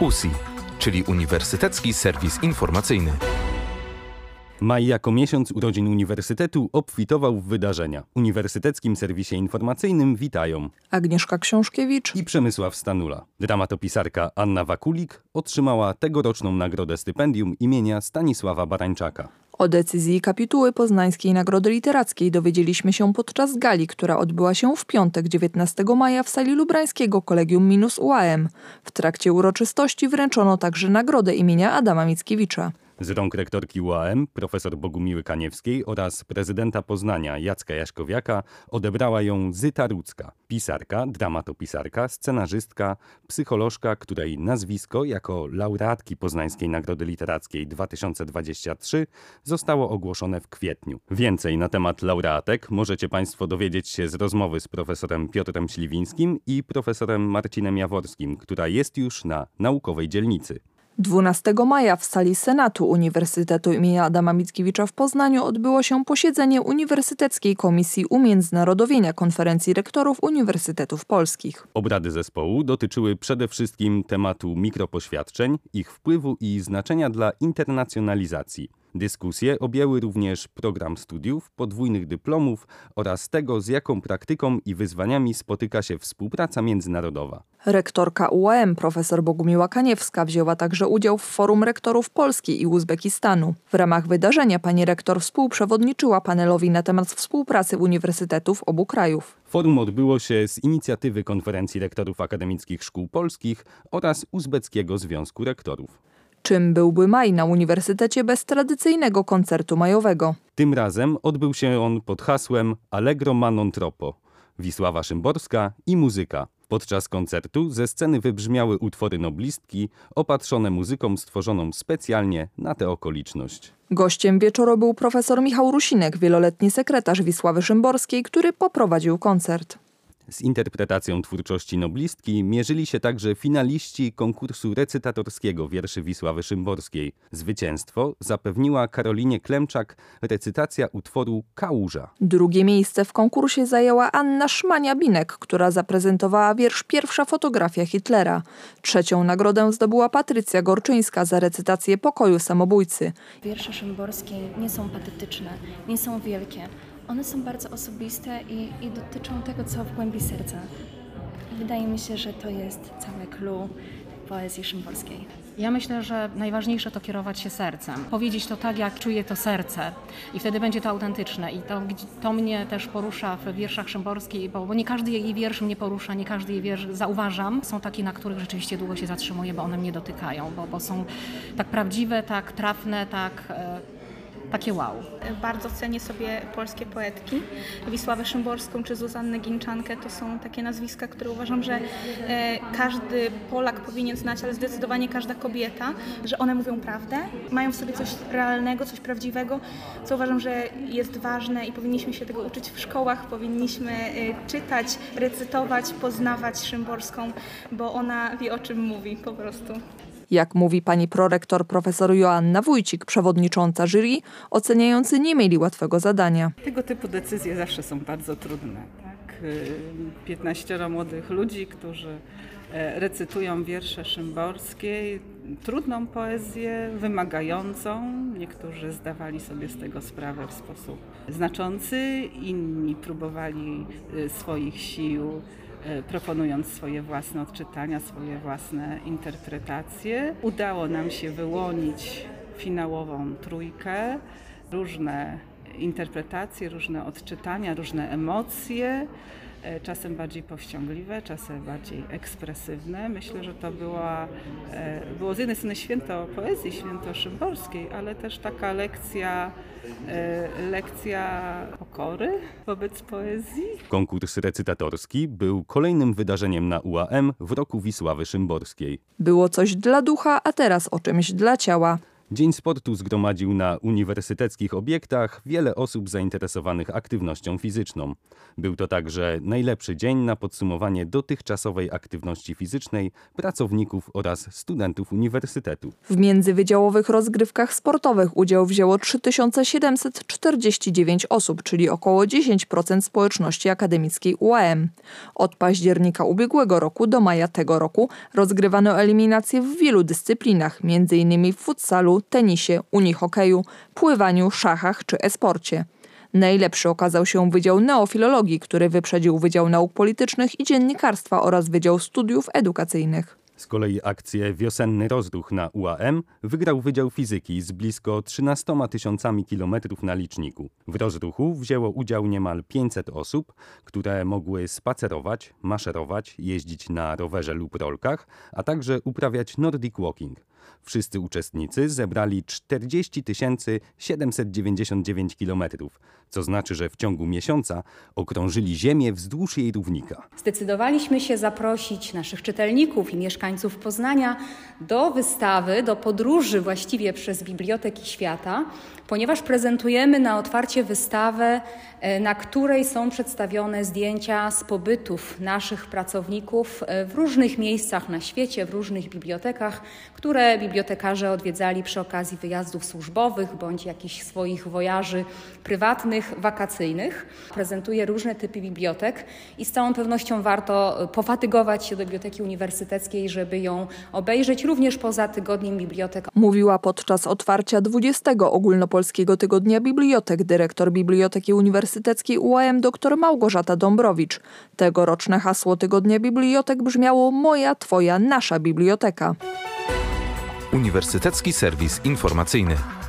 USI, czyli Uniwersytecki Serwis Informacyjny. Maj jako miesiąc urodzin Uniwersytetu obfitował w wydarzenia. Uniwersyteckim serwisie informacyjnym witają Agnieszka Książkiewicz i Przemysław Stanula. Dramatopisarka Anna Wakulik otrzymała tegoroczną nagrodę stypendium imienia Stanisława Barańczaka. O decyzji kapituły Poznańskiej Nagrody Literackiej dowiedzieliśmy się podczas gali, która odbyła się w piątek 19 maja w sali lubrańskiego Kolegium Minus UAM. W trakcie uroczystości wręczono także nagrodę imienia Adama Mickiewicza. Z rąk rektorki UAM, profesor Bogumiły Kaniewskiej oraz prezydenta Poznania Jacka Jaśkowiaka odebrała ją Zyta Rudzka, pisarka, dramatopisarka, scenarzystka, psycholożka, której nazwisko jako laureatki Poznańskiej Nagrody Literackiej 2023 zostało ogłoszone w kwietniu. Więcej na temat laureatek możecie Państwo dowiedzieć się z rozmowy z profesorem Piotrem Śliwińskim i profesorem Marcinem Jaworskim, która jest już na naukowej dzielnicy. 12 maja w sali Senatu Uniwersytetu im. Adama Mickiewicza w Poznaniu odbyło się posiedzenie Uniwersyteckiej Komisji Umiędzynarodowienia Konferencji Rektorów Uniwersytetów Polskich. Obrady zespołu dotyczyły przede wszystkim tematu mikropoświadczeń, ich wpływu i znaczenia dla internacjonalizacji. Dyskusje objęły również program studiów, podwójnych dyplomów oraz tego, z jaką praktyką i wyzwaniami spotyka się współpraca międzynarodowa. Rektorka UAM profesor Bogumiła Kaniewska wzięła także udział w Forum Rektorów Polski i Uzbekistanu. W ramach wydarzenia pani rektor współprzewodniczyła panelowi na temat współpracy uniwersytetów obu krajów. Forum odbyło się z inicjatywy Konferencji Rektorów Akademickich Szkół Polskich oraz Uzbeckiego Związku Rektorów. Czym byłby maj na uniwersytecie bez tradycyjnego koncertu majowego? Tym razem odbył się on pod hasłem Allegro ma non troppo. Wisława Szymborska i muzyka. Podczas koncertu ze sceny wybrzmiały utwory noblistki opatrzone muzyką stworzoną specjalnie na tę okoliczność. Gościem wieczoru był profesor Michał Rusinek, wieloletni sekretarz Wisławy Szymborskiej, który poprowadził koncert. Z interpretacją twórczości noblistki mierzyli się także finaliści konkursu recytatorskiego wierszy Wisławy Szymborskiej. Zwycięstwo zapewniła Karolinie Klemczak recytacja utworu Kałuża. Drugie miejsce w konkursie zajęła Anna Szmania-Binek, która zaprezentowała wiersz Pierwsza fotografia Hitlera. Trzecią nagrodę zdobyła Patrycja Gorczyńska za recytację Pokoju samobójcy. Wiersze Szymborskiej nie są patetyczne, nie są wielkie. One są bardzo osobiste i, i dotyczą tego, co w głębi serca. I wydaje mi się, że to jest całe clue poezji szymborskiej. Ja myślę, że najważniejsze to kierować się sercem. Powiedzieć to tak, jak czuje to serce i wtedy będzie to autentyczne. I to, to mnie też porusza w wierszach Szymborskiej, bo, bo nie każdy jej wiersz mnie porusza, nie każdy jej wiersz zauważam. Są takie, na których rzeczywiście długo się zatrzymuję, bo one mnie dotykają, bo, bo są tak prawdziwe, tak trafne, tak... E, takie wow. Bardzo cenię sobie polskie poetki. Wisławę Szymborską czy Zuzannę Ginczankę to są takie nazwiska, które uważam, że e, każdy Polak powinien znać, ale zdecydowanie każda kobieta, że one mówią prawdę, mają w sobie coś realnego, coś prawdziwego, co uważam, że jest ważne i powinniśmy się tego uczyć w szkołach, powinniśmy e, czytać, recytować, poznawać Szymborską, bo ona wie o czym mówi po prostu. Jak mówi pani prorektor profesor Joanna Wójcik, przewodnicząca jury, oceniający nie mieli łatwego zadania. Tego typu decyzje zawsze są bardzo trudne. Tak? 15 młodych ludzi, którzy e, recytują wiersze szymborskie, trudną poezję, wymagającą. Niektórzy zdawali sobie z tego sprawę w sposób znaczący, inni próbowali e, swoich sił proponując swoje własne odczytania, swoje własne interpretacje. Udało nam się wyłonić finałową trójkę, różne interpretacje, różne odczytania, różne emocje. E, czasem bardziej powściągliwe, czasem bardziej ekspresywne. Myślę, że to była, e, było z jednej strony święto poezji, święto szymborskiej, ale też taka lekcja, e, lekcja pokory wobec poezji. Konkurs recytatorski był kolejnym wydarzeniem na UAM w roku Wisławy Szymborskiej. Było coś dla ducha, a teraz o czymś dla ciała. Dzień Sportu zgromadził na uniwersyteckich obiektach wiele osób zainteresowanych aktywnością fizyczną. Był to także najlepszy dzień na podsumowanie dotychczasowej aktywności fizycznej pracowników oraz studentów uniwersytetu. W międzywydziałowych rozgrywkach sportowych udział wzięło 3749 osób, czyli około 10% społeczności akademickiej UAM. Od października ubiegłego roku do maja tego roku rozgrywano eliminacje w wielu dyscyplinach, m.in. w futsalu, tenisie, unihokeju, pływaniu, szachach czy esporcie. Najlepszy okazał się Wydział Neofilologii, który wyprzedził Wydział Nauk Politycznych i Dziennikarstwa oraz Wydział Studiów Edukacyjnych. Z kolei akcję Wiosenny Rozruch na UAM wygrał Wydział Fizyki z blisko 13 tysiącami kilometrów na liczniku. W rozruchu wzięło udział niemal 500 osób, które mogły spacerować, maszerować, jeździć na rowerze lub rolkach, a także uprawiać Nordic Walking. Wszyscy uczestnicy zebrali 40 799 kilometrów, co znaczy, że w ciągu miesiąca okrążyli Ziemię wzdłuż jej równika. Zdecydowaliśmy się zaprosić naszych czytelników i mieszkańców Poznania do wystawy, do podróży właściwie przez biblioteki świata, ponieważ prezentujemy na otwarcie wystawę, e, na której są przedstawione zdjęcia z pobytów naszych pracowników e, w różnych miejscach na świecie, w różnych bibliotekach, które bibliotekarze odwiedzali przy okazji wyjazdów służbowych bądź jakichś swoich wojaży prywatnych, wakacyjnych. Prezentuje różne typy bibliotek i z całą pewnością warto pofatygować się do Biblioteki Uniwersyteckiej, żeby ją obejrzeć również poza tygodniem bibliotek. Mówiła podczas otwarcia 20 ogólnopolskiego tygodnia bibliotek dyrektor Biblioteki Uniwersyteckiej UAM dr Małgorzata Dąbrowicz. Tegoroczne hasło tygodnia bibliotek brzmiało Moja, Twoja, Nasza biblioteka. Uniwersytecki Serwis Informacyjny.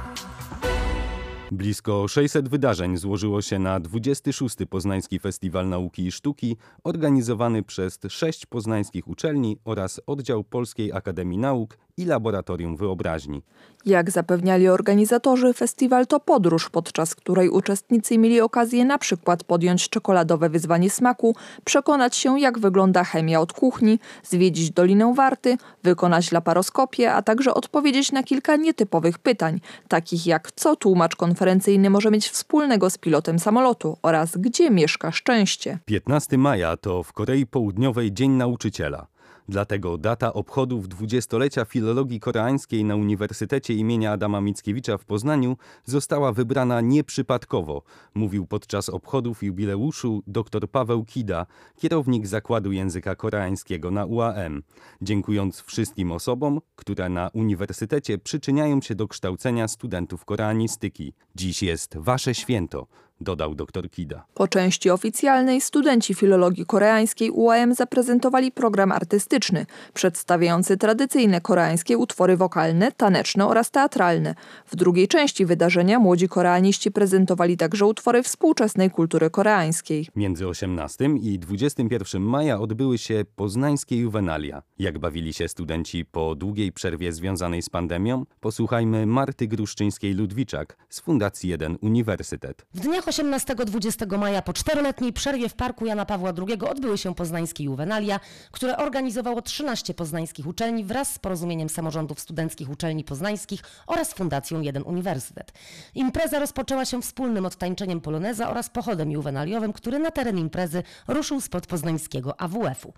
Blisko 600 wydarzeń złożyło się na 26. Poznański Festiwal Nauki i Sztuki, organizowany przez sześć poznańskich uczelni oraz oddział Polskiej Akademii Nauk i Laboratorium Wyobraźni. Jak zapewniali organizatorzy, festiwal to podróż, podczas której uczestnicy mieli okazję na przykład podjąć czekoladowe wyzwanie smaku, przekonać się jak wygląda chemia od kuchni, zwiedzić Dolinę Warty, wykonać laparoskopię, a także odpowiedzieć na kilka nietypowych pytań, takich jak co tłumacz konferencyjny może mieć wspólnego z pilotem samolotu oraz gdzie mieszka szczęście. 15 maja to w Korei Południowej Dzień Nauczyciela. Dlatego data obchodów dwudziestolecia filologii koreańskiej na Uniwersytecie imienia Adama Mickiewicza w Poznaniu została wybrana nieprzypadkowo, mówił podczas obchodów jubileuszu dr Paweł Kida, kierownik Zakładu Języka Koreańskiego na UAM, dziękując wszystkim osobom, które na uniwersytecie przyczyniają się do kształcenia studentów koreanistyki. Dziś jest wasze święto dodał dr Kida. Po części oficjalnej studenci filologii koreańskiej UAM zaprezentowali program artystyczny, przedstawiający tradycyjne koreańskie utwory wokalne, taneczne oraz teatralne. W drugiej części wydarzenia młodzi koreaniści prezentowali także utwory współczesnej kultury koreańskiej. Między 18 i 21 maja odbyły się poznańskie juwenalia. Jak bawili się studenci po długiej przerwie związanej z pandemią? Posłuchajmy Marty Gruszczyńskiej-Ludwiczak z Fundacji 1 Uniwersytet. W dniach 18-20 maja po czteroletniej przerwie w Parku Jana Pawła II odbyły się poznańskie juwenalia, które organizowało 13 poznańskich uczelni wraz z porozumieniem samorządów studenckich uczelni poznańskich oraz Fundacją Jeden Uniwersytet. Impreza rozpoczęła się wspólnym odtańczeniem poloneza oraz pochodem juwenaliowym, który na teren imprezy ruszył spod poznańskiego AWF-u.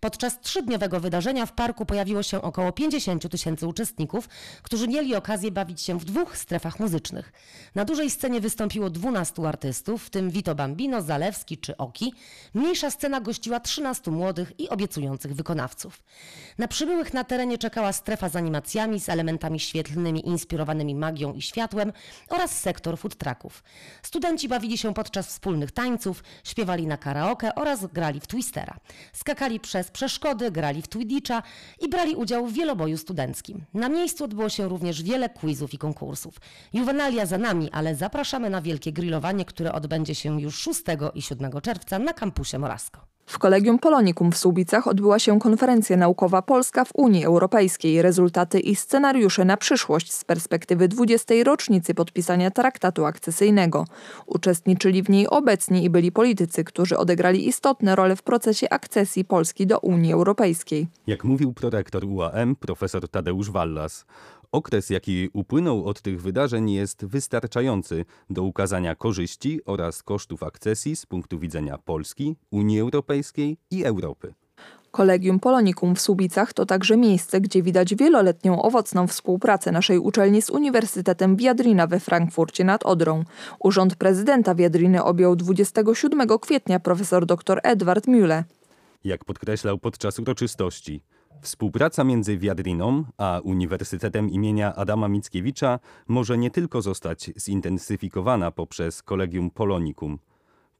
Podczas trzydniowego wydarzenia w parku pojawiło się około 50 tysięcy uczestników, którzy mieli okazję bawić się w dwóch strefach muzycznych. Na dużej scenie wystąpiło 12 artystów, w tym Vito Bambino, Zalewski czy Oki. Mniejsza scena gościła 13 młodych i obiecujących wykonawców. Na przybyłych na terenie czekała strefa z animacjami, z elementami świetlnymi inspirowanymi magią i światłem oraz sektor food trucków. Studenci bawili się podczas wspólnych tańców, śpiewali na karaoke oraz grali w twistera. Skakali przez przeszkody, grali w Twidicza i brali udział w wieloboju studenckim. Na miejscu odbyło się również wiele quizów i konkursów. Juwenalia za nami, ale zapraszamy na wielkie grillowanie, które odbędzie się już 6 i 7 czerwca na kampusie Morasko. W Kolegium Polonikum w Słubicach odbyła się konferencja naukowa Polska w Unii Europejskiej. Rezultaty i scenariusze na przyszłość z perspektywy 20. rocznicy podpisania traktatu akcesyjnego. Uczestniczyli w niej obecni i byli politycy, którzy odegrali istotne role w procesie akcesji Polski do Unii Europejskiej. Jak mówił prorektor UAM, profesor Tadeusz Wallas, Okres, jaki upłynął od tych wydarzeń, jest wystarczający do ukazania korzyści oraz kosztów akcesji z punktu widzenia Polski, Unii Europejskiej i Europy. Kolegium Polonikum w Słubicach to także miejsce, gdzie widać wieloletnią owocną współpracę naszej uczelni z Uniwersytetem Wiadrina we Frankfurcie nad Odrą. Urząd prezydenta Wiadriny objął 27 kwietnia profesor dr Edward Mühle. Jak podkreślał podczas uroczystości, współpraca między Wiadriną a Uniwersytetem imienia Adama Mickiewicza może nie tylko zostać zintensyfikowana poprzez Kolegium Polonikum.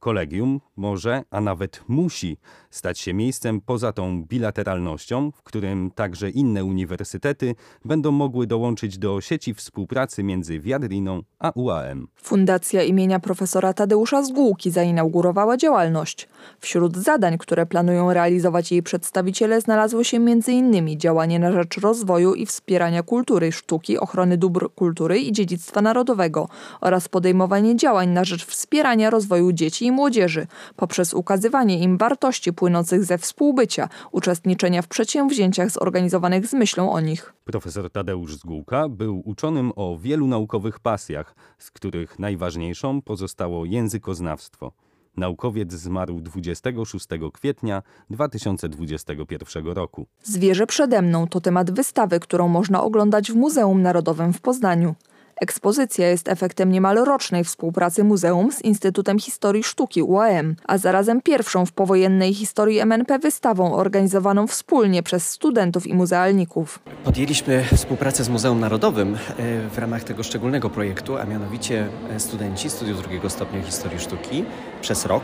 Kolegium może, a nawet musi stać się miejscem poza tą bilateralnością, w którym także inne uniwersytety będą mogły dołączyć do sieci współpracy między Wiadriną a UAM. Fundacja imienia profesora Tadeusza Zgółki zainaugurowała działalność. Wśród zadań, które planują realizować jej przedstawiciele znalazły się m.in. działanie na rzecz rozwoju i wspierania kultury, sztuki, ochrony dóbr kultury i dziedzictwa narodowego oraz podejmowanie działań na rzecz wspierania rozwoju dzieci i młodzieży poprzez ukazywanie im wartości płynących ze współbycia, uczestniczenia w przedsięwzięciach zorganizowanych z myślą o nich. Profesor Tadeusz Zgółka był uczonym o wielu naukowych pasjach, z których najważniejszą pozostało językoznawstwo. Naukowiec zmarł 26 kwietnia 2021 roku. Zwierzę przede mną to temat wystawy, którą można oglądać w Muzeum Narodowym w Poznaniu. Ekspozycja jest efektem niemal rocznej współpracy muzeum z Instytutem Historii Sztuki UAM, a zarazem pierwszą w powojennej historii MNP wystawą organizowaną wspólnie przez studentów i muzealników. Podjęliśmy współpracę z Muzeum Narodowym e, w ramach tego szczególnego projektu, a mianowicie e, studenci studiów drugiego stopnia historii sztuki przez rok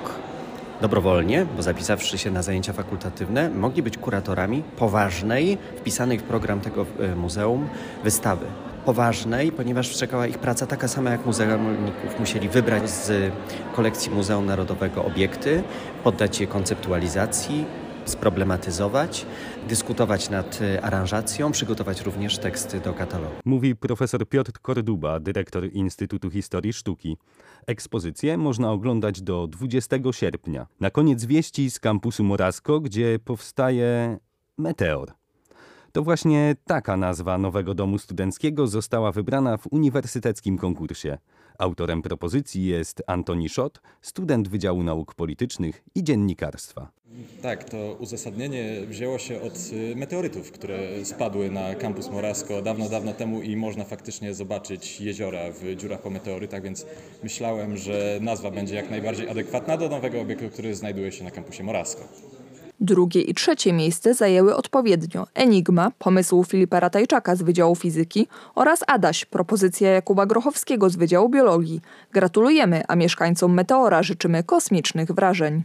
dobrowolnie, bo zapisawszy się na zajęcia fakultatywne, mogli być kuratorami poważnej, wpisanej w program tego e, muzeum wystawy poważnej, ponieważ czekała ich praca taka sama jak muzealników. Musieli wybrać z kolekcji Muzeum Narodowego obiekty, poddać je konceptualizacji, sproblematyzować, dyskutować nad e, aranżacją, przygotować również teksty do katalogu. Mówi profesor Piotr Korduba, dyrektor Instytutu Historii Sztuki. Ekspozycję można oglądać do 20 sierpnia. Na koniec wieści z kampusu Morasko, gdzie powstaje Meteor. To właśnie taka nazwa nowego domu studenckiego została wybrana w uniwersyteckim konkursie. Autorem propozycji jest Antoni Szot, student Wydziału Nauk Politycznych i Dziennikarstwa. Tak, to uzasadnienie wzięło się od y, meteorytów, które spadły na kampus Morasko dawno, dawno temu i można faktycznie zobaczyć jeziora w dziurach po meteorytach, więc myślałem, że nazwa będzie jak najbardziej adekwatna do nowego obiektu, który znajduje się na kampusie Morasko. Drugie i trzecie miejsce zajęły odpowiednio Enigma, pomysł Filipa Ratajczaka z Wydziału Fizyki oraz Adaś, propozycja Jakuba Grochowskiego z Wydziału Biologii. Gratulujemy, a mieszkańcom Meteora życzymy kosmicznych wrażeń.